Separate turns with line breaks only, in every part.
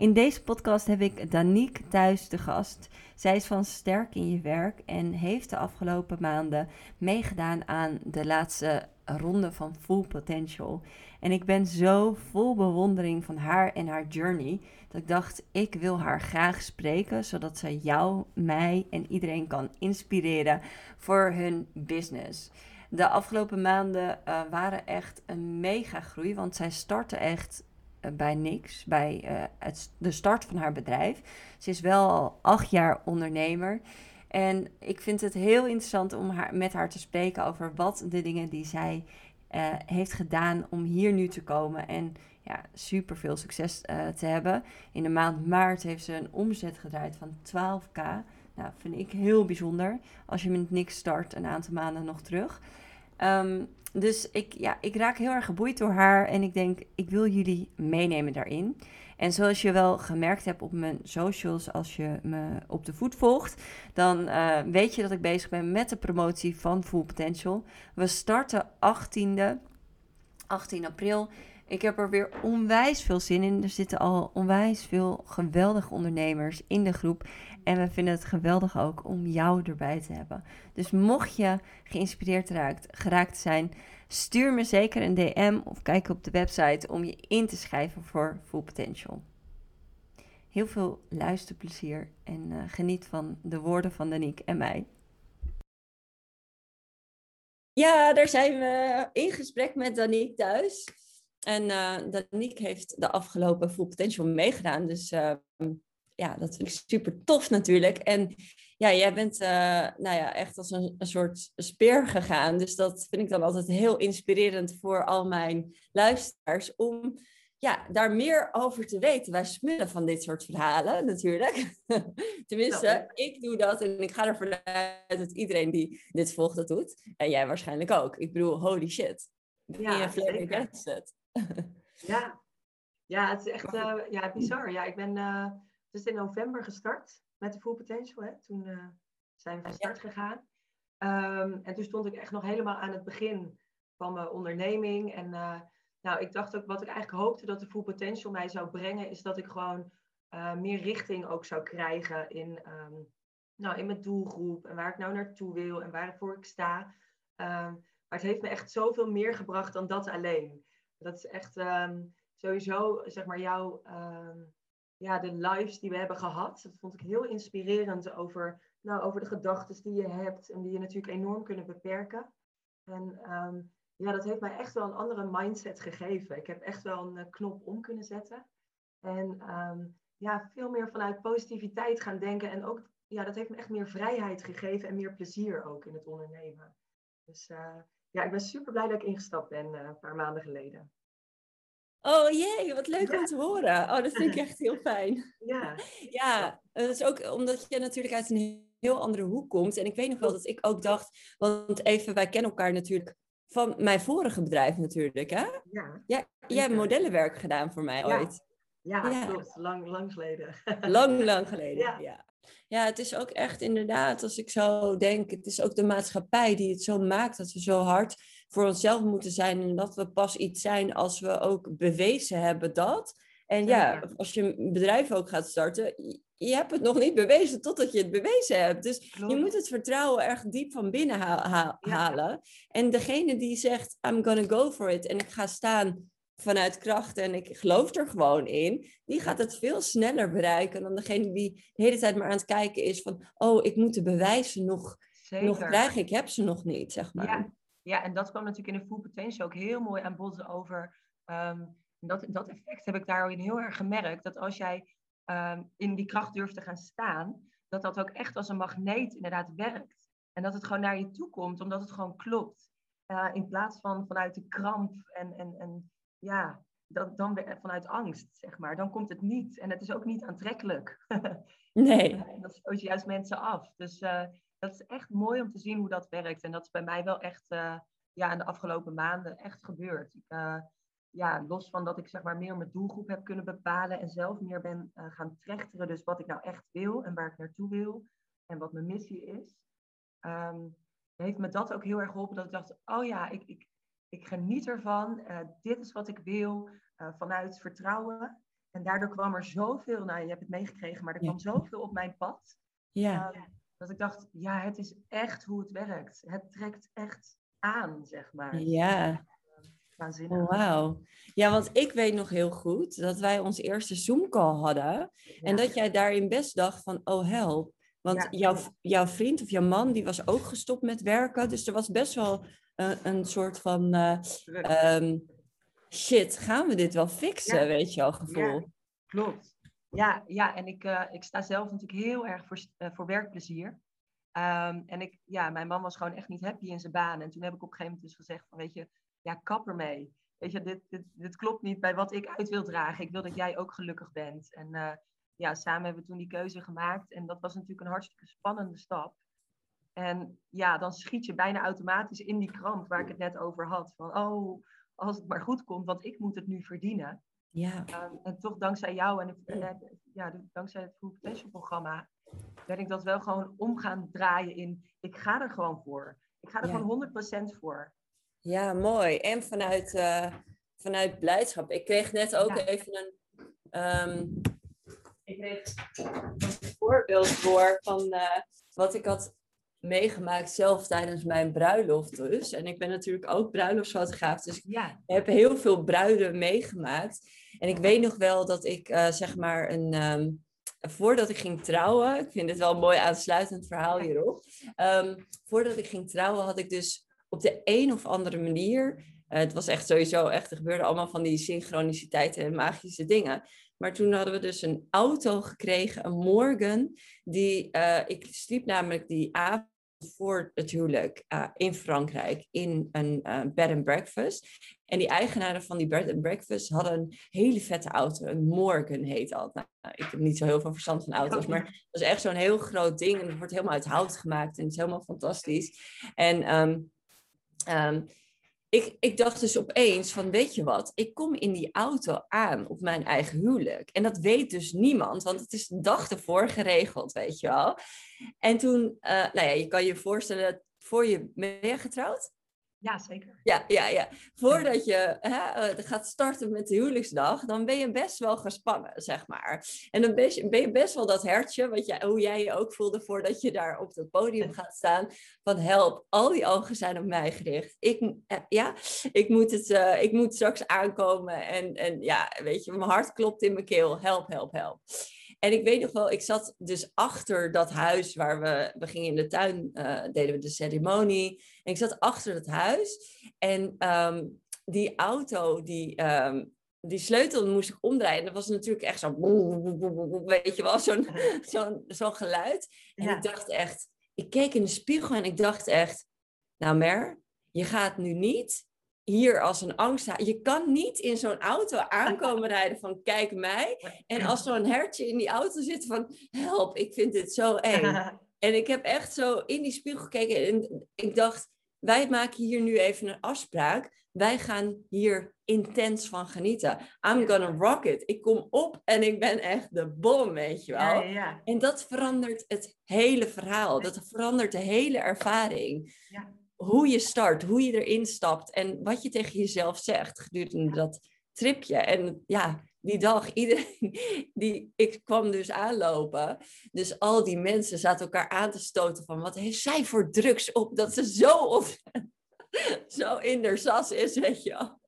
In deze podcast heb ik Danique thuis te gast. Zij is van Sterk in je werk en heeft de afgelopen maanden meegedaan aan de laatste ronde van Full Potential. En ik ben zo vol bewondering van haar en haar journey dat ik dacht, ik wil haar graag spreken, zodat zij jou, mij en iedereen kan inspireren voor hun business. De afgelopen maanden uh, waren echt een mega groei, want zij startte echt bij niks, bij uh, het, de start van haar bedrijf. Ze is wel al acht jaar ondernemer. En ik vind het heel interessant om haar, met haar te spreken over wat de dingen die zij heeft gedaan om hier nu te komen. En ja, super veel succes te hebben. In de maand maart heeft ze een omzet gedraaid van 12k. Nou, vind ik heel bijzonder. Als je met niks start, een aantal maanden nog terug. Um, dus ik, ja, ik raak heel erg geboeid door haar en ik denk, ik wil jullie meenemen daarin. En zoals je wel gemerkt hebt op mijn socials, als je me op de voet volgt, dan uh, weet je dat ik bezig ben met de promotie van Full Potential. We starten 18e, 18 april. Ik heb er weer onwijs veel zin in. Er zitten al onwijs veel geweldige ondernemers in de groep. En we vinden het geweldig ook om jou erbij te hebben. Dus mocht je geïnspireerd raakt, geraakt zijn, stuur me zeker een DM of kijk op de website om je in te schrijven voor Full Potential. Heel veel luisterplezier en uh, geniet van de woorden van Danique en mij. Ja, daar zijn we in gesprek met Danique thuis. En uh, Danique heeft de afgelopen Full Potential meegedaan. Dus uh, ja, dat vind ik super tof natuurlijk. En ja, jij bent uh, nou ja, echt als een, een soort speer gegaan. Dus dat vind ik dan altijd heel inspirerend voor al mijn luisteraars. Om ja, daar meer over te weten. Wij smullen van dit soort verhalen natuurlijk. Tenminste, ik doe dat en ik ga ervan uit dat iedereen die dit volgt dat doet. En jij waarschijnlijk ook. Ik bedoel, holy shit.
Ja, ja. ja, het is echt uh, ja, bizar. Ja, ik ben uh, dus in november gestart met de Full Potential. Hè. Toen uh, zijn we van start gegaan. Um, en toen stond ik echt nog helemaal aan het begin van mijn onderneming. En nou, ik dacht ook, wat ik eigenlijk hoopte dat de Full Potential mij zou brengen, is dat ik gewoon meer richting ook zou krijgen in, um, nou, in mijn doelgroep. En waar ik nou naartoe wil en waarvoor ik sta. Um, maar het heeft me echt zoveel meer gebracht dan dat alleen. Dat is echt um, sowieso, zeg maar, jouw, um, ja, de lives die we hebben gehad. Dat vond ik heel inspirerend over, nou, over de gedachten die je hebt en die je natuurlijk enorm kunnen beperken. En um, ja, dat heeft mij echt wel een andere mindset gegeven. Ik heb echt wel een uh, knop om kunnen zetten. En ja, veel meer vanuit positiviteit gaan denken. En ook, ja, dat heeft me echt meer vrijheid gegeven en meer plezier ook in het ondernemen. Dus uh, ja, ik ben super blij dat ik ingestapt ben uh, een paar maanden geleden.
Oh jee, wat leuk om te horen. Oh, dat vind ik echt heel fijn.
Ja.
Ja, dat is ook omdat je natuurlijk uit een heel andere hoek komt. En ik weet nog wel dat ik ook dacht, want even, wij kennen elkaar natuurlijk van mijn vorige bedrijf natuurlijk, hè?
Ja.
ja jij hebt modellenwerk gedaan voor mij ooit.
Ja, ja, klopt. Lang, lang geleden.
Lang, lang geleden, ja ja, het is ook echt inderdaad, als ik zo denk, het is ook de maatschappij die het zo maakt dat we zo hard voor onszelf moeten zijn en dat we pas iets zijn als we ook bewezen hebben dat. En ja, als je een bedrijf ook gaat starten, je hebt het nog niet bewezen totdat je het bewezen hebt. Dus je moet het vertrouwen erg diep van binnen halen. En degene die zegt, I'm gonna go for it en ik ga staan vanuit kracht en ik geloof er gewoon in, die gaat het veel sneller bereiken dan degene die de hele tijd maar aan het kijken is van, oh, ik moet de bewijzen nog, nog krijgen, ik heb ze nog niet, zeg maar.
Ja. ja, en dat kwam natuurlijk in de Full Potential ook heel mooi aan bod over. Um, dat, dat effect heb ik daar heel erg gemerkt, dat als jij um, in die kracht durft te gaan staan, dat dat ook echt als een magneet inderdaad werkt. En dat het gewoon naar je toe komt, omdat het gewoon klopt. Uh, in plaats van vanuit de kramp en, en, en ja, dan, dan vanuit angst, zeg maar. Dan komt het niet. En het is ook niet aantrekkelijk.
Nee.
dat stoot juist mensen af. Dus uh, dat is echt mooi om te zien hoe dat werkt. En dat is bij mij wel echt uh, ja, in de afgelopen maanden echt gebeurd. Ik, uh, ja, los van dat ik zeg maar meer mijn doelgroep heb kunnen bepalen en zelf meer ben gaan trechteren. Dus wat ik nou echt wil en waar ik naartoe wil en wat mijn missie is. Um, heeft me dat ook heel erg geholpen dat ik dacht, oh ja, ik, ik, ik geniet ervan. Uh, dit is wat ik wil. Uh, vanuit vertrouwen. En daardoor kwam er zoveel, nou je hebt het meegekregen, maar er kwam zoveel op mijn pad.
Ja.
Ehm, dat ik dacht, ja, het is echt hoe het werkt. Het trekt echt aan, zeg maar.
Ja.
Waanzinnig.
Oh, Wauw. Ja, want ik weet nog heel goed dat wij onze eerste Zoom-call hadden. En dat jij daarin best dacht van, oh help. Want
Ja.
jouw, jouw vriend of jouw man, die was ook gestopt met werken. Dus er was best wel een, een soort van, eh, ehm, shit, gaan we dit wel fixen,
Ja.
weet je wel, gevoel.
Ja. Klopt. Ja, ja en ik, eh, ik sta zelf natuurlijk heel erg voor, eh, voor werkplezier. Ehm, en ik, ja, mijn man was gewoon echt niet happy in zijn baan. En toen heb ik op een gegeven moment dus gezegd van, weet je, ja, kap ermee. Weet je, dit, dit, dit klopt niet bij wat ik uit wil dragen. Ik wil dat jij ook gelukkig bent. En eh, ja, samen hebben we toen die keuze gemaakt. En dat was natuurlijk een hartstikke spannende stap. En ja, dan schiet je bijna automatisch in die kramp waar ik het net over had. Van, oh, als het maar goed komt, want ik moet het nu verdienen.
Ja.
Um, en toch dankzij jou en het, ja, dankzij het Full Potential programma ben ik dat wel gewoon om gaan draaien in ik ga er gewoon voor. Ik ga er
Ja.
gewoon 100% voor.
Ja, mooi. En vanuit, eh, vanuit blijdschap. Ik kreeg net ook
Ja.
even een. ehm, kreeg een voorbeeld door van eh, wat ik had meegemaakt zelf tijdens mijn bruiloft dus. En ik ben natuurlijk ook bruiloftsfotograaf, dus ik
Ja,
heb heel veel bruiden meegemaakt. En ik weet nog wel dat ik eh, zeg maar een. ehm, voordat ik ging trouwen, ik vind het wel een mooi aansluitend verhaal hierop. Ehm, voordat ik ging trouwen had ik dus op de een of andere manier. eh, het was echt sowieso echt, er gebeurden allemaal van die synchroniciteiten en magische dingen. Maar toen hadden we dus een auto gekregen, een Morgan. Die, eh, ik sliep namelijk die avond voor het huwelijk eh, in Frankrijk in een eh, bed and breakfast. En die eigenaren van die bed and breakfast hadden een hele vette auto. Een Morgan heet dat. Nou, ik heb niet zo heel veel verstand van auto's, maar dat is echt zo'n heel groot ding. En het wordt helemaal uit hout gemaakt en het is helemaal fantastisch. En ehm, ik, ik dacht dus opeens van, weet je wat, ik kom in die auto aan op mijn eigen huwelijk. En dat weet dus niemand, want het is dag ervoor geregeld, weet je wel. En toen, eh, nou ja, je kan je voorstellen, voor je ben je getrouwd?
Ja zeker.
Ja, ja, ja. Voordat je hè, eh, gaat starten met de huwelijksdag, dan ben je best wel gespannen, zeg maar. En dan ben je, ben je best wel dat hertje, wat jij, hoe jij je ook voelde voordat je daar op het podium gaat staan. Van help, al die ogen zijn op mij gericht. Ik, eh, ja, ik, moet het, eh, ik moet straks aankomen. En, en ja, weet je, mijn hart klopt in mijn keel. Help, help, help. En ik weet nog wel, ik zat dus achter dat huis waar we, we gingen in de tuin, eh, deden we de ceremonie. En ik zat achter het huis en ehm, die auto, die, ehm, die sleutel moest ik omdraaien. En dat was natuurlijk echt zo, weet je wel, zo'n zo'n zo'n geluid. En
Ja.
ik dacht echt, ik keek in de spiegel en ik dacht echt, nou Mer, je gaat nu niet hier als een angst. Je kan niet in zo'n auto aankomen rijden van kijk mij. En als zo'n hertje in die auto zit van help, ik vind dit zo eng. En ik heb echt zo in die spiegel gekeken en ik dacht, wij maken hier nu even een afspraak. Wij gaan hier intens van genieten. I'm gonna rock it. Ik kom op en ik ben echt de bom, weet je wel.
ja, ja, ja.
En dat verandert het hele verhaal. Dat verandert de hele ervaring.
Ja.
Hoe je start, hoe je erin stapt en wat je tegen jezelf zegt gedurende dat tripje. En ja, die dag, iedereen, die, ik kwam dus aanlopen. Dus al die mensen zaten elkaar aan te stoten van wat heeft zij voor drugs op dat ze zo, op, zo in sas is, weet je wel.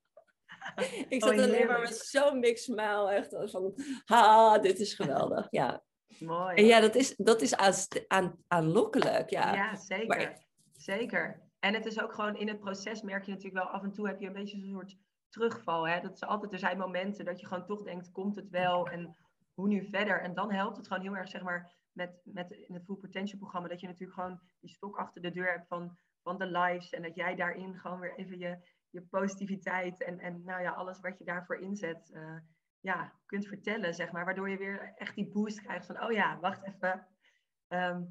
Ik
Oh,
zat alleen maar met zo'n big smile, echt van, ha, dit is geweldig. Ja,
Mooi.
en ja, dat is, dat is aan, aan, aanlokkelijk, ja.
Ja, zeker.
Maar-
Zeker. En het is ook gewoon in het proces merk je natuurlijk wel af en toe heb je een beetje zo'n soort terugval. Hè? Dat is altijd, er zijn momenten dat je gewoon toch denkt, komt het wel en hoe nu verder? En dan helpt het gewoon heel erg, zeg maar, met, met in het Full Potential programma, dat je natuurlijk gewoon die stok achter de deur hebt van, van de lives en dat jij daarin gewoon weer even je, je positiviteit en, en nou ja, alles wat je daarvoor inzet, eh, ja, kunt vertellen, zeg maar. Waardoor je weer echt die boost krijgt van, oh ja, wacht even. Ehm,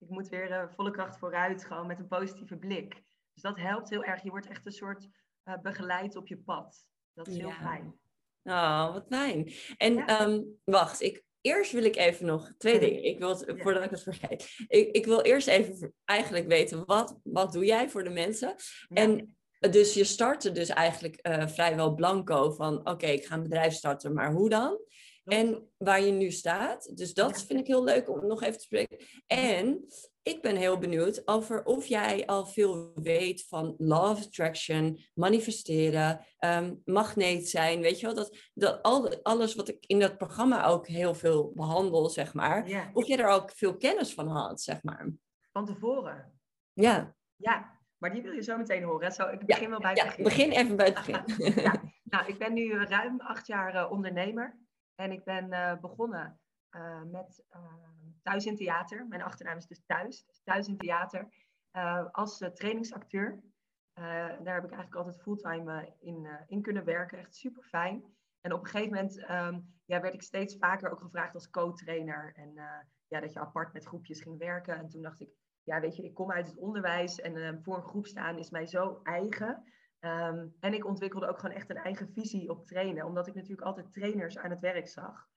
ik moet weer eh, volle kracht vooruit, gewoon met een positieve blik. Dus dat helpt heel erg. Je wordt echt een soort eh, begeleid op je pad. Dat is heel fijn.
Oh, wat fijn. En
Ja.
ehm, wacht, ik, eerst wil ik even nog twee dingen. Ik wil het,
Ja.
voordat ik het vergeet. Ik, ik wil eerst even eigenlijk weten, wat, wat doe jij voor de mensen? En Dus je startte dus eigenlijk uh, vrijwel blanco van oké, ik ga een bedrijf starten, maar hoe dan? En waar je nu staat. Dus dat vind ik heel leuk om nog even te spreken. En ik ben heel benieuwd over of jij al veel weet van love attraction, manifesteren, um, magneet zijn. Weet je wel, dat, dat al, alles wat ik in dat programma ook heel veel behandel, zeg maar. Of jij er ook veel kennis van had, zeg maar.
Van tevoren?
Ja.
Ja, maar die wil je zo meteen horen. Zo, ik begin wel bij het
ja, begin. begin even bij het begin.
ja. Nou, ik ben nu ruim acht jaar uh, ondernemer. En ik ben uh, begonnen uh, met Thuis in Theater. Mijn achternaam is dus Thuis. Dus thuis in Theater. als trainingsacteur. daar heb ik eigenlijk altijd fulltime in, in kunnen werken. Echt super fijn. En op een gegeven moment um, ja, werd ik steeds vaker ook gevraagd als co-trainer. En ja, dat je apart met groepjes ging werken. En toen dacht ik, ja, weet je, ik kom uit het onderwijs en voor een groep staan is mij zo eigen. Um, en ik ontwikkelde ook gewoon echt een eigen visie op trainen, omdat ik natuurlijk altijd trainers aan het werk zag.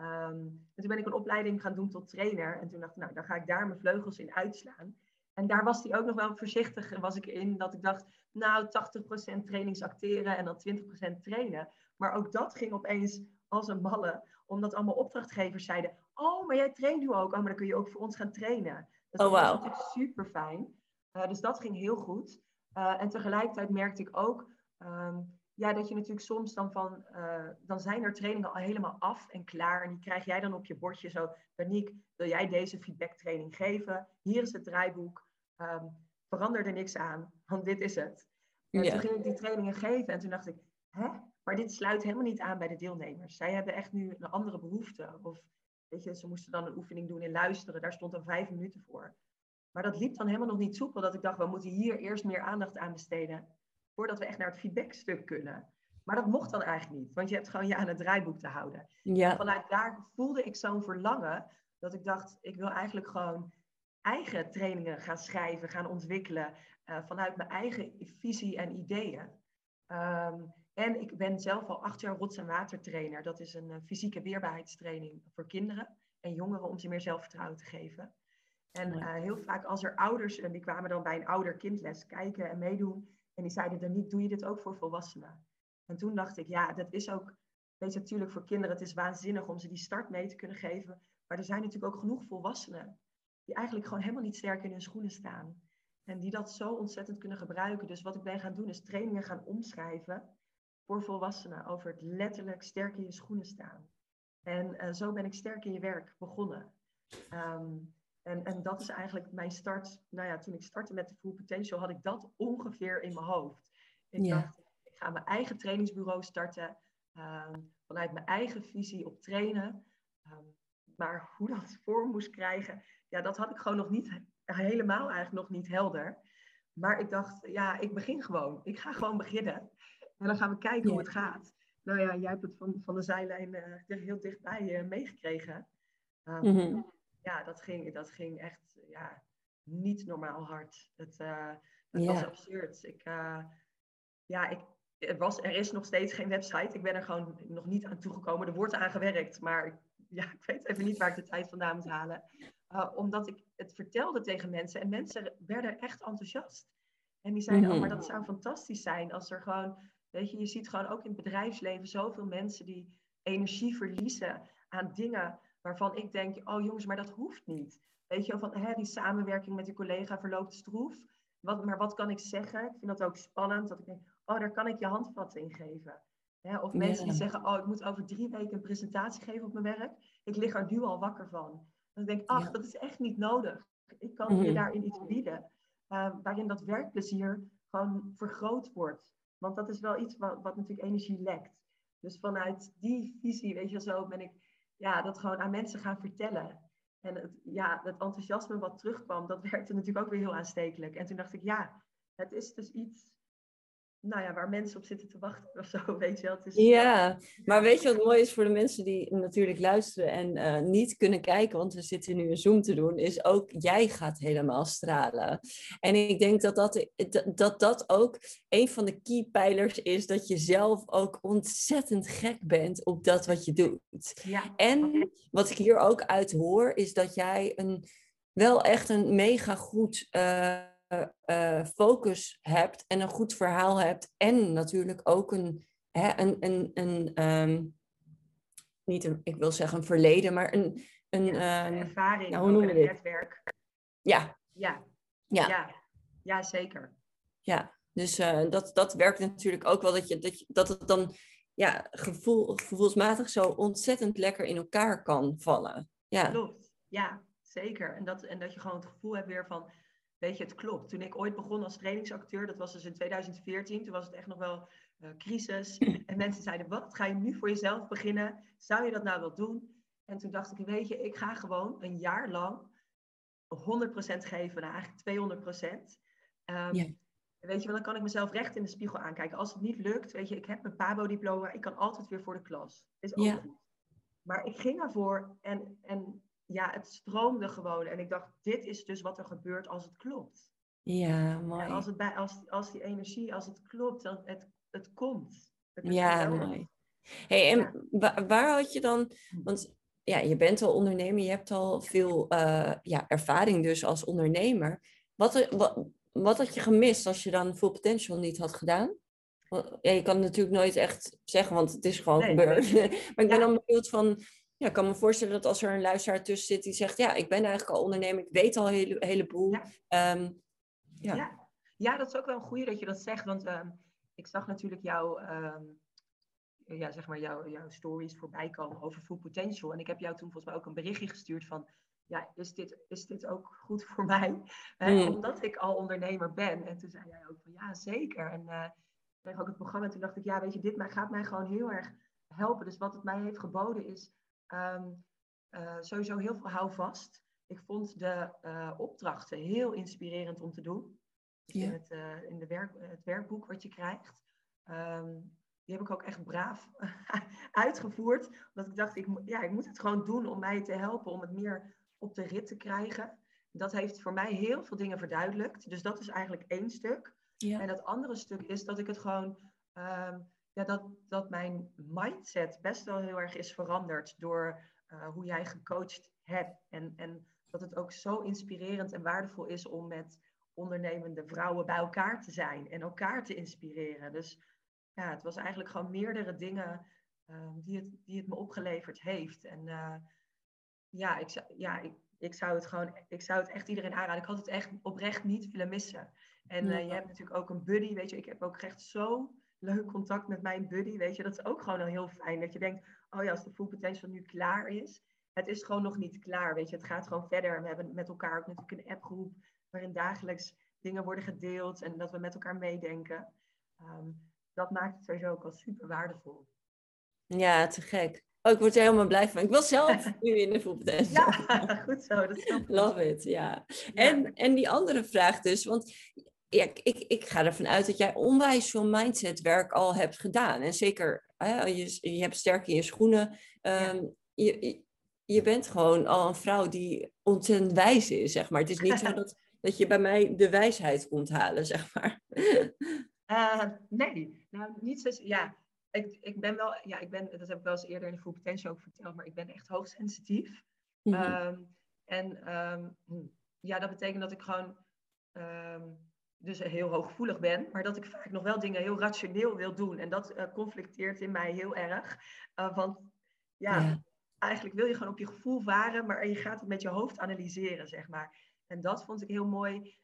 Um, en toen ben ik een opleiding gaan doen tot trainer. En toen dacht ik, nou, dan ga ik daar mijn vleugels in uitslaan. En daar was hij ook nog wel voorzichtig was ik in, dat ik dacht, nou, 80% trainingsacteren en dan 20% trainen. Maar ook dat ging opeens als een ballen, omdat allemaal opdrachtgevers zeiden, oh, maar jij traint nu ook, oh, maar dan kun je ook voor ons gaan trainen. Dus oh, wow. dat was natuurlijk super fijn. Uh, dus dat ging heel goed. Uh, en tegelijkertijd merkte ik ook um, ja, dat je natuurlijk soms dan van, uh, dan zijn er trainingen al helemaal af en klaar. En die krijg jij dan op je bordje zo, Danique, wil jij deze feedbacktraining geven? Hier is het draaiboek. Um, verander er niks aan, want dit is het. En toen ging ik die trainingen geven en toen dacht ik, hè? Maar dit sluit helemaal niet aan bij de deelnemers. Zij hebben echt nu een andere behoefte. Of Weet je, ze moesten dan een oefening doen in luisteren. Daar stond dan vijf minuten voor. Maar dat liep dan helemaal nog niet soepel. Dat ik dacht, we moeten hier eerst meer aandacht aan besteden. Voordat we echt naar het feedbackstuk kunnen. Maar dat mocht dan eigenlijk niet. Want je hebt gewoon je aan het draaiboek te houden. Ja. vanuit daar voelde ik zo'n verlangen. Dat ik dacht, ik wil eigenlijk gewoon eigen trainingen gaan schrijven, gaan ontwikkelen. Uh, vanuit mijn eigen visie en ideeën. Um, en ik ben zelf al acht jaar rots- en watertrainer. Dat is een uh, fysieke weerbaarheidstraining voor kinderen en jongeren om ze meer zelfvertrouwen te geven. En uh, heel vaak als er ouders, en die kwamen dan bij een ouder-kindles kijken en meedoen. En die zeiden dan niet, doe je dit ook voor volwassenen? En toen dacht ik, ja, dat is ook, weet je, natuurlijk voor kinderen, het is waanzinnig om ze die start mee te kunnen geven. Maar er zijn natuurlijk ook genoeg volwassenen die eigenlijk gewoon helemaal niet sterk in hun schoenen staan. En die dat zo ontzettend kunnen gebruiken. Dus wat ik ben gaan doen is trainingen gaan omschrijven voor volwassenen over het letterlijk sterk in je schoenen staan. En uh, zo ben ik sterk in je werk begonnen. Um, en, en dat is eigenlijk mijn start. Nou ja, toen ik startte met de Full Potential had ik dat ongeveer in mijn hoofd. Ik dacht, ik ga mijn eigen trainingsbureau starten. Um, vanuit mijn eigen visie op trainen. Um, maar hoe dat vorm moest krijgen, ja, dat had ik gewoon nog niet helemaal eigenlijk nog niet helder. Maar ik dacht, ja, ik begin gewoon. Ik ga gewoon beginnen. En dan gaan we kijken hoe het gaat. Nou ja, jij hebt het van, van de zijlijn uh, heel dichtbij uh, meegekregen. Um. Ja, dat ging, dat ging echt ja, niet normaal hard. Het, uh, het was absurd. Ik, ja, ik, er, was, er is nog steeds geen website. Ik ben er gewoon nog niet aan toegekomen. Er wordt aan gewerkt, maar ja, ik weet even niet waar ik de tijd vandaan moet halen. omdat ik het vertelde tegen mensen en mensen werden echt enthousiast. En die zeiden, oh, maar dat zou fantastisch zijn als er gewoon Weet je, je ziet gewoon ook in het bedrijfsleven zoveel mensen die energie verliezen aan dingen waarvan ik denk, oh jongens, maar dat hoeft niet. Weet je, van hè, die samenwerking met je collega verloopt stroef. Wat, maar wat kan ik zeggen? Ik vind dat ook spannend. Dat ik denk, oh, daar kan ik je handvatten in geven. of mensen die zeggen, oh, ik moet over drie weken een presentatie geven op mijn werk. Ik lig er nu al wakker van. Dan denk ik, ach, dat is echt niet nodig. Ik kan je mhm. daarin iets bieden. Uh, waarin dat werkplezier gewoon vergroot wordt. Want dat is wel iets wat, wat natuurlijk energie lekt. Dus vanuit die visie, weet je zo, ben ik ja, dat gewoon aan mensen gaan vertellen. En het, ja, het enthousiasme wat terugkwam, dat werkte natuurlijk ook weer heel aanstekelijk. En toen dacht ik, ja, het is dus iets nou ja, waar mensen op zitten te wachten of zo, weet je wel. Is,
ja, maar weet je wat mooi is voor de mensen die natuurlijk luisteren en uh, niet kunnen kijken, want we zitten nu een Zoom te doen, is ook jij gaat helemaal stralen. En ik denk dat dat, dat, dat ook een van de keypijlers is, dat je zelf ook ontzettend gek bent op dat wat je doet. Ja. En wat ik hier ook uit hoor, is dat jij een, wel echt een mega goed... Uh, uh, focus hebt en een goed verhaal hebt. En natuurlijk ook een, hè, een, een, een um, niet een, ik wil zeggen een verleden, maar een, een
ja, um, ervaring,
nou, hoe dit?
netwerk.
Ja.
Ja.
Ja.
ja. ja zeker.
Ja, dus uh, dat, dat werkt natuurlijk ook wel dat, je, dat, je, dat het dan ja, gevoel, gevoelsmatig zo ontzettend lekker in elkaar kan vallen. Ja.
Klopt, ja, zeker. En dat, en dat je gewoon het gevoel hebt weer van, weet je, het klopt. Toen ik ooit begon als trainingsacteur, dat was dus in 2014, toen was het echt nog wel uh, crisis. En mensen zeiden, wat, ga je nu voor jezelf beginnen? Zou je dat nou wel doen? En toen dacht ik, weet je, ik ga gewoon een jaar lang 100% geven, nou eigenlijk 200%. Um, ja. Weet je, want dan kan ik mezelf recht in de spiegel aankijken. Als het niet lukt, weet je, ik heb mijn PABO-diploma, ik kan altijd weer voor de klas. Is ook
ja.
Maar ik ging ervoor en, en ja, het stroomde gewoon. En ik dacht, dit is dus wat er gebeurt als het klopt.
Ja, mooi.
En als, het bij, als, als die energie, als het klopt, dan het, het komt. Het
ja, mooi. Hey, en ja. waar, waar had je dan, want ja, je bent al ondernemer, je hebt al veel uh, ja, ervaring dus als ondernemer. Wat, wat, wat had je gemist als je dan Full Potential niet had gedaan? Ja, je kan het natuurlijk nooit echt zeggen, want het is gewoon nee, gebeurd. Maar ik ben ja. dan benieuwd van... Ja, ik kan me voorstellen dat als er een luisteraar tussen zit die zegt... Ja, ik ben eigenlijk al ondernemer, ik weet al een hele, heleboel.
Ja. Um, ja. ja. Ja. dat is ook wel een goede dat je dat zegt. Want um, ik zag natuurlijk jouw, um, ja, zeg maar jouw, jouw stories voorbij komen over Full Potential. En ik heb jou toen volgens mij ook een berichtje gestuurd van ja, is dit, is dit ook goed voor mij? Uh, mm. Omdat ik al ondernemer ben. En toen zei jij ook van ja, zeker. En uh, ik kreeg ook het programma en toen dacht ik, ja, weet je, dit gaat mij gewoon heel erg helpen. Dus wat het mij heeft geboden is um, uh, sowieso heel veel houvast. Ik vond de opdrachten heel inspirerend om te doen. Dus in, het, in de werk, het werkboek wat je krijgt. Um, die heb ik ook echt braaf uitgevoerd. Omdat ik dacht, ik, ja, ik moet het gewoon doen om mij te helpen. Om het meer op de rit te krijgen. Dat heeft voor mij heel veel dingen verduidelijkt. Dus dat is eigenlijk één stuk.
Ja.
En het andere stuk is dat ik het gewoon, um, ja, dat, dat mijn mindset best wel heel erg is veranderd door uh, hoe jij gecoacht hebt. En, en dat het ook zo inspirerend en waardevol is om met ondernemende vrouwen bij elkaar te zijn en elkaar te inspireren. Dus ja, het was eigenlijk gewoon meerdere dingen um, die, het, die het me opgeleverd heeft. En uh, ja, ik zou, ja ik, ik, zou het gewoon, ik zou het echt iedereen aanraden. Ik had het echt oprecht niet willen missen. En uh, je hebt natuurlijk ook een buddy, weet je. Ik heb ook echt zo leuk contact met mijn buddy, weet je. Dat is ook gewoon al heel fijn. Dat je denkt, oh ja, als de full potential nu klaar is. Het is gewoon nog niet klaar, weet je. Het gaat gewoon verder. We hebben met elkaar ook natuurlijk een appgroep waarin dagelijks dingen worden gedeeld en dat we met elkaar meedenken. Um, dat maakt het sowieso ook al super waardevol.
Ja, te gek. Oh, ik word er helemaal blij van. Ik wil zelf nu in de voetbaltest.
Ja, goed zo. Dat is
Love it, ja. En, ja. en die andere vraag dus, want ja, ik, ik ga ervan uit dat jij onwijs veel mindsetwerk al hebt gedaan. En zeker, hè, je, je hebt sterk in je schoenen. Um, ja. je, je bent gewoon al een vrouw die ontzettend wijs is, zeg maar. Het is niet zo dat, dat je bij mij de wijsheid komt halen, zeg maar.
Uh, nee, nou niet zo. Ja, ik, ik ben wel, ja, ik ben, dat heb ik wel eens eerder in de Full Potential ook verteld, maar ik ben echt hoogsensitief. Mm -hmm. um, en um, ja, dat betekent dat ik gewoon um, dus heel hooggevoelig ben, maar dat ik vaak nog wel dingen heel rationeel wil doen. En dat uh, conflicteert in mij heel erg. Uh, want ja, ja, eigenlijk wil je gewoon op je gevoel varen, maar je gaat het met je hoofd analyseren, zeg maar. En dat vond ik heel mooi,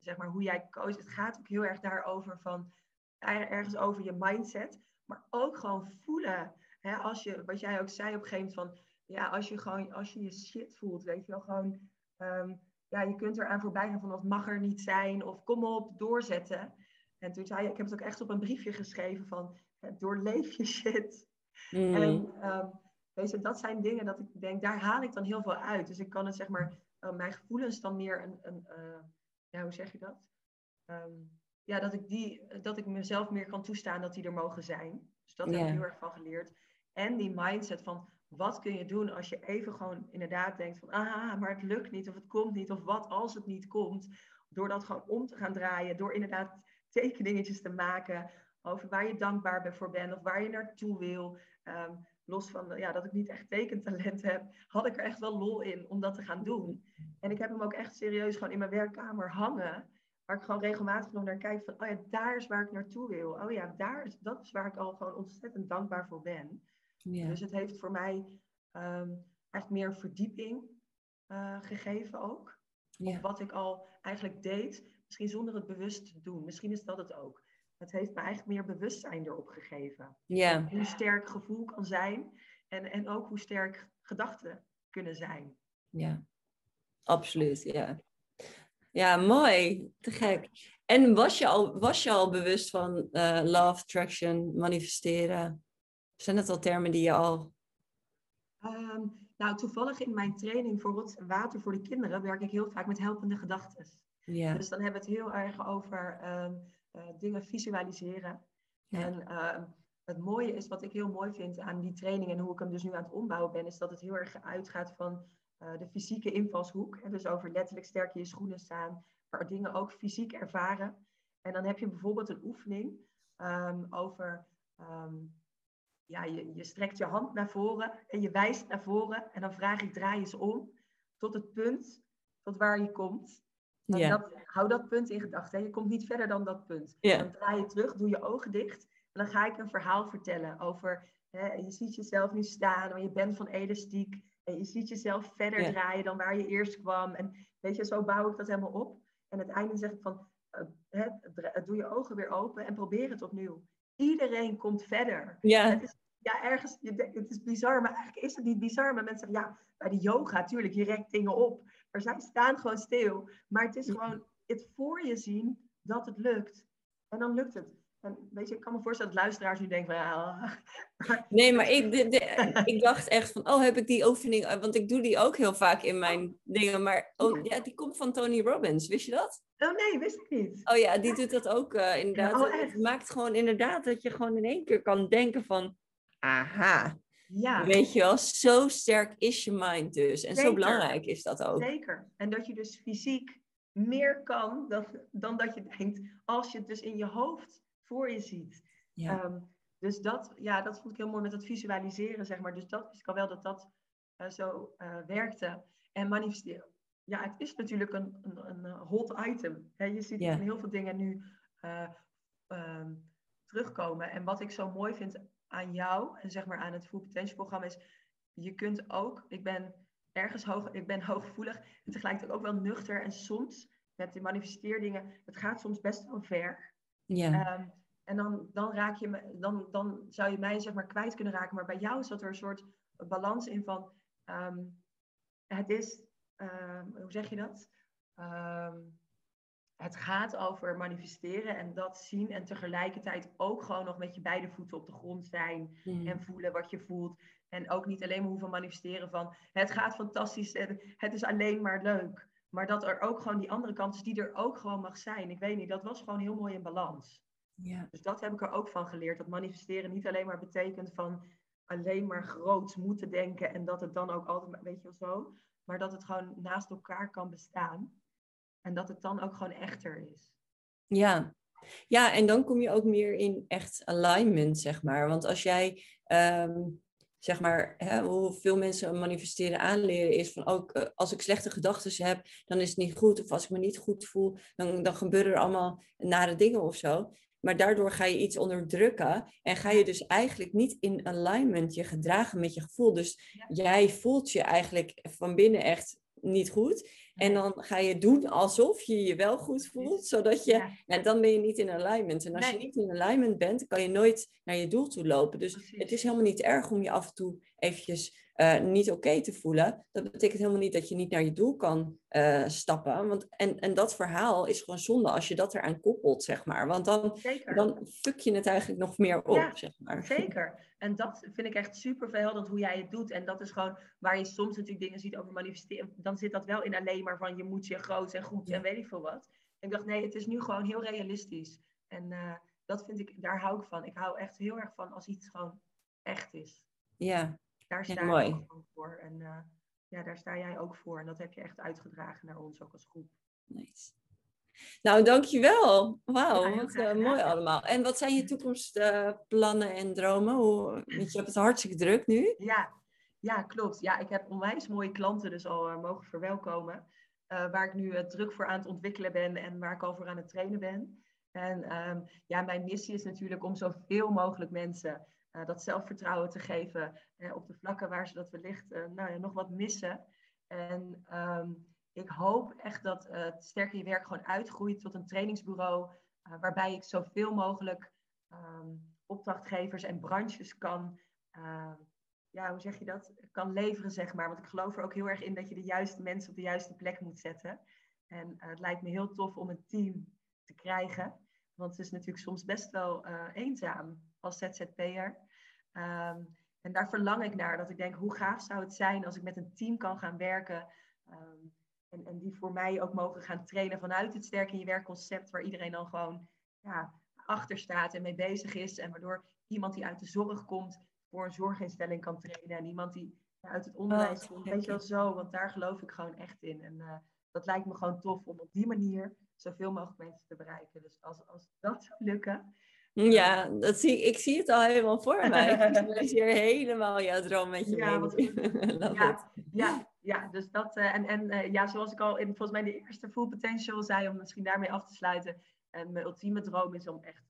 zeg maar, hoe jij coacht. Het gaat ook heel erg daarover van, ergens over je mindset. Maar ook gewoon voelen. Hè, als je, wat jij ook zei op een gegeven moment van, ja, als je gewoon, als je je shit voelt, weet je wel, gewoon, um, ja, je kunt eraan voorbij gaan van, dat mag er niet zijn, of kom op, doorzetten. En toen zei je, ik heb het ook echt op een briefje geschreven van, doorleef je shit. Mm. En um, weet je, dat zijn dingen dat ik denk, daar haal ik dan heel veel uit. Dus ik kan het, zeg maar, uh, mijn gevoelens dan meer een, een uh, ja, hoe zeg je dat? Um, ja, dat ik, die, dat ik mezelf meer kan toestaan dat die er mogen zijn. Dus dat yeah. heb ik heel erg van geleerd. En die mindset van wat kun je doen als je even gewoon inderdaad denkt van ah, maar het lukt niet of het komt niet of wat als het niet komt. Door dat gewoon om te gaan draaien, door inderdaad tekeningetjes te maken over waar je dankbaar voor bent of waar je naartoe wil. Um, los van ja, dat ik niet echt tekentalent heb, had ik er echt wel lol in om dat te gaan doen. En ik heb hem ook echt serieus gewoon in mijn werkkamer hangen. waar ik gewoon regelmatig nog naar kijk van, oh ja, daar is waar ik naartoe wil. Oh ja, daar is, dat is waar ik al gewoon ontzettend dankbaar voor ben.
Ja.
Dus het heeft voor mij ehm echt meer verdieping eh, gegeven ook.
Ja.
Op wat ik al eigenlijk deed, misschien zonder het bewust te doen. Misschien is dat het ook. Het heeft me eigenlijk meer bewustzijn erop gegeven.
ja.
Hoe sterk gevoel kan zijn en, en ook hoe sterk gedachten kunnen zijn.
Ja.
Absoluut, ja. Ja, mooi. Te gek. En was je al, was je al bewust van eh, love, attraction, manifesteren? Zijn dat al termen die je al...
Ehm, nou, toevallig in mijn training voor Rots en Water voor de kinderen werk ik heel vaak met helpende gedachten.
Ja,
Dus dan hebben we het heel erg over ehm, eh, dingen visualiseren.
Ja.
En ehm, het mooie is, wat ik heel mooi vind aan die training en hoe ik hem dus nu aan het ombouwen ben, is dat het heel erg uitgaat van eh, de fysieke invalshoek. Hè, dus over letterlijk sterk in je schoenen staan, maar dingen ook fysiek ervaren. En dan heb je bijvoorbeeld een oefening over, ja, je, je strekt je hand naar voren en je wijst naar voren. En dan vraag ik, draai eens om tot het punt tot waar je komt. En
Ja.
dat, hou dat punt in gedachten. Je komt niet verder dan dat punt.
Ja.
Dan draai je terug, doe je ogen dicht. En dan ga ik een verhaal vertellen over... Hè, je ziet jezelf nu staan, maar je bent van elastiek. En je ziet jezelf verder
Ja.
draaien dan waar je eerst kwam. En weet je, zo bouw ik dat helemaal op. En uiteindelijk zeg ik van... eh, hè, doe je ogen weer open en probeer het opnieuw. Iedereen komt verder.
ja,
Het is, ja, ergens, het is bizar, maar eigenlijk is het niet bizar. Maar mensen zeggen, ja, bij de yoga, tuurlijk, je rekt dingen op. Maar zij staan gewoon stil. Maar het is gewoon het voor je zien dat het lukt. En dan lukt het. En weet je, ik kan me voorstellen dat luisteraars nu denken van, ja, maar-
nee, maar ik, de, de- ik dacht echt van, oh, heb ik die oefening, eh, want ik doe die ook heel vaak in mijn dingen, maar oh, ja, die komt van Tony Robbins, wist je dat?
oh nee, wist ik niet.
Oh ja, die doet dat ook eh, inderdaad.
Oh,
het maakt gewoon inderdaad dat je gewoon in één keer kan denken van, aha,
Ja,
weet je wel, zo sterk is je mind dus. En zo belangrijk is dat ook.
zeker. En dat je dus fysiek meer kan dan, dan dat je denkt, als je het dus in je hoofd voor je ziet.
Ja.
Ehm, dus dat, ja, dat vond ik heel mooi met dat visualiseren, zeg maar. Dus dat wist ik al wel dat dat eh, zo eh, werkte. En manifesteren. Ja, het is natuurlijk een, een, een eh, hot item. Hè? Je ziet heel veel dingen nu eh, ehm, terugkomen. En wat ik zo mooi vind aan jou en zeg maar aan het Full Potential programma is, je kunt ook, ik ben ergens hoog, ik ben hooggevoelig en tegelijkertijd ook wel nuchter. En soms met de manifesteerdingen, het gaat soms best wel ver.
Ja.
Ehm, en dan, dan, raak je me, dan, dan zou je mij zeg maar kwijt kunnen raken. Maar bij jou zat er een soort balans in van... ehm, het is... ehm, hoe zeg je dat? Het gaat over manifesteren en dat zien. En tegelijkertijd ook gewoon nog met je beide voeten op de grond zijn.
Mm.
En voelen wat je voelt. En ook niet alleen maar hoeven manifesteren van... Het gaat fantastisch en het is alleen maar leuk. Maar dat er ook gewoon die andere kant is die er ook gewoon mag zijn. Ik weet niet, dat was gewoon heel mooi in balans.
Ja.
Dus dat heb ik er ook van geleerd. Dat manifesteren niet alleen maar betekent van alleen maar groots moeten denken en dat het dan ook altijd, weet je wel zo. Maar dat het gewoon naast elkaar kan bestaan. En dat het dan ook gewoon echter is.
Ja. ja, en dan kom je ook meer in echt alignment, zeg maar. Want als jij, ehm, zeg maar, hè, hoe veel mensen manifesteren aanleren is van ook eh, als ik slechte gedachten heb, dan is het niet goed. Of als ik me niet goed voel, dan, dan gebeuren er allemaal nare dingen of zo. Maar daardoor ga je iets onderdrukken en ga je dus eigenlijk niet in alignment je gedragen met je gevoel. Dus
Ja.
jij voelt je eigenlijk van binnen echt niet goed. En dan ga je doen alsof je je wel goed voelt, zodat je
Ja,
ja, dan ben je niet in alignment. En als je niet in alignment bent, kan je nooit naar je doel toe lopen. Dus
precies.
het is helemaal niet erg om je af en toe eventjes eh, niet oké te voelen. Dat betekent helemaal niet dat je niet naar je doel kan eh, stappen. Want, en, en dat verhaal is gewoon zonde als je dat eraan koppelt, zeg maar. Want dan,
Zeker.
dan fuck je het eigenlijk nog meer op,
Ja,
zeg maar.
Zeker. En dat vind ik echt super verhelderend hoe jij het doet. En dat is gewoon waar je soms natuurlijk dingen ziet over manifesteren. Dan zit dat wel in alleen maar van je moet je groot en goed
Ja.
en weet ik veel wat. En ik dacht, nee, het is nu gewoon heel realistisch. En eh, dat vind ik, daar hou ik van. Ik hou echt heel erg van als iets gewoon echt is.
Ja,
Daar sta
mooi.
ik ook voor. En eh, ja, daar sta jij ook voor. En dat heb je echt uitgedragen naar ons ook als groep.
nice. Nou, dankjewel. Wauw,
Ja,
wat eh, mooi allemaal. En wat zijn je toekomstplannen en dromen? Hoe, want je hebt het hartstikke druk nu.
Ja, ja, klopt. Ja, ik heb onwijs mooie klanten dus al eh, mogen verwelkomen. waar ik nu druk voor aan het ontwikkelen ben en waar ik over aan het trainen ben. En ehm, ja, mijn missie is natuurlijk om zoveel mogelijk mensen dat zelfvertrouwen te geven op de vlakken waar ze dat wellicht nou ja, nog wat missen. En ehm, ik hoop echt dat het Sterker Je Werk gewoon uitgroeit tot een trainingsbureau waarbij ik zoveel mogelijk ehm, opdrachtgevers en branches kan ja, hoe zeg je dat, kan leveren, zeg maar. Want ik geloof er ook heel erg in dat je de juiste mensen op de juiste plek moet zetten. En het lijkt me heel tof om een team te krijgen. Want het is natuurlijk soms best wel eenzaam als ZZP'er. Um, en daar verlang ik naar. Dat ik denk, hoe gaaf zou het zijn als ik met een team kan gaan werken. Um, en, en die voor mij ook mogen gaan trainen vanuit het sterk in je werkconcept. Waar iedereen dan gewoon ja, achter staat en mee bezig is. En waardoor iemand die uit de zorg komt voor een zorginstelling kan trainen. En iemand die uit het onderwijs oh, komt. Weet je wel zo, want daar geloof ik gewoon echt in. En uh, dat lijkt me gewoon tof om op die manier zoveel mogelijk mensen te bereiken. Dus als, als dat zou lukken.
Ja, dat zie, ik zie het al helemaal voor mij. Ik zie hier helemaal jouw droom met je
ja, mee. ja, ja, ja, dus dat. Uh, en en uh, ja, zoals ik al in volgens mij de eerste Full Potential zei, om misschien daarmee af te sluiten. En mijn ultieme droom is om echt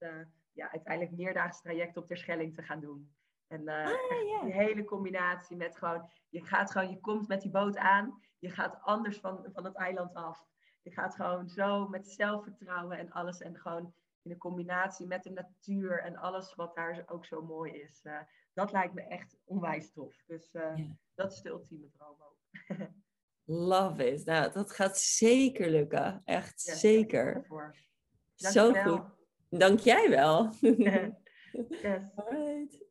ja, uiteindelijk meerdaagse trajecten op Terschelling te gaan doen. En uh, die hele combinatie met gewoon, je gaat gewoon, je komt met die boot aan, je gaat anders van, van het eiland af. Je gaat gewoon zo met zelfvertrouwen en alles en gewoon in een combinatie met de natuur en alles wat daar ook zo mooi is. Uh, dat lijkt me echt onwijs tof. Dus uh, dat is de ultieme droom ook.
Love it. Nou, dat gaat zeker lukken. Echt zeker. Zo goed. Dank jij wel. yes. Alright.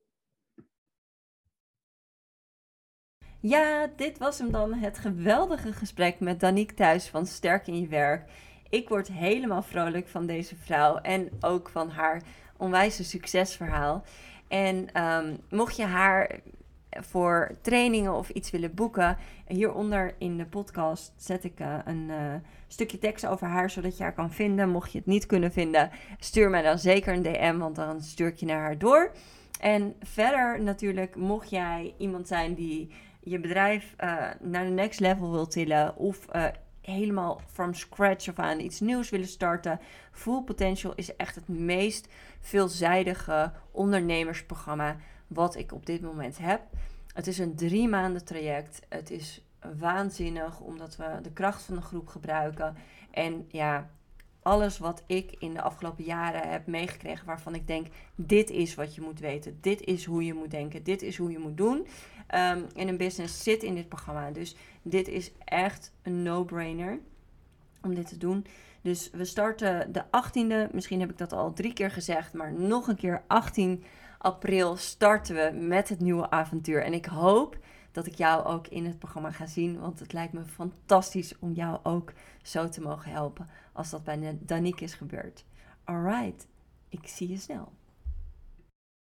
Ja, dit was hem dan. Het geweldige gesprek met Danique Thuis van Sterk in je Werk. Ik word helemaal vrolijk van deze vrouw en ook van haar onwijze succesverhaal. En ehm, mocht je haar voor trainingen of iets willen boeken, hieronder in de podcast zet ik uh, een uh, stukje tekst over haar, zodat je haar kan vinden. Mocht je het niet kunnen vinden, stuur mij dan zeker een DM, want dan stuur ik je naar haar door. En verder natuurlijk, mocht jij iemand zijn die je bedrijf uh, naar de next level wil tillen of helemaal from scratch of aan iets nieuws willen starten. Full Potential is echt het meest veelzijdige ondernemersprogramma wat ik op dit moment heb. Het is een drie maanden traject. Het is waanzinnig omdat we de kracht van de groep gebruiken. En ja, alles wat ik in de afgelopen jaren heb meegekregen, waarvan ik denk: dit is wat je moet weten, dit is hoe je moet denken, dit is hoe je moet doen um, in een business zit in dit programma. Dus dit is echt een no-brainer om dit te doen. Dus we starten de 18e, misschien heb ik dat al drie keer gezegd, maar nog een keer 18 april starten we met het nieuwe avontuur. En ik hoop dat ik jou ook in het programma ga zien, want het lijkt me fantastisch om jou ook zo te mogen helpen als dat bij Danique is gebeurd. Alright, ik zie je snel.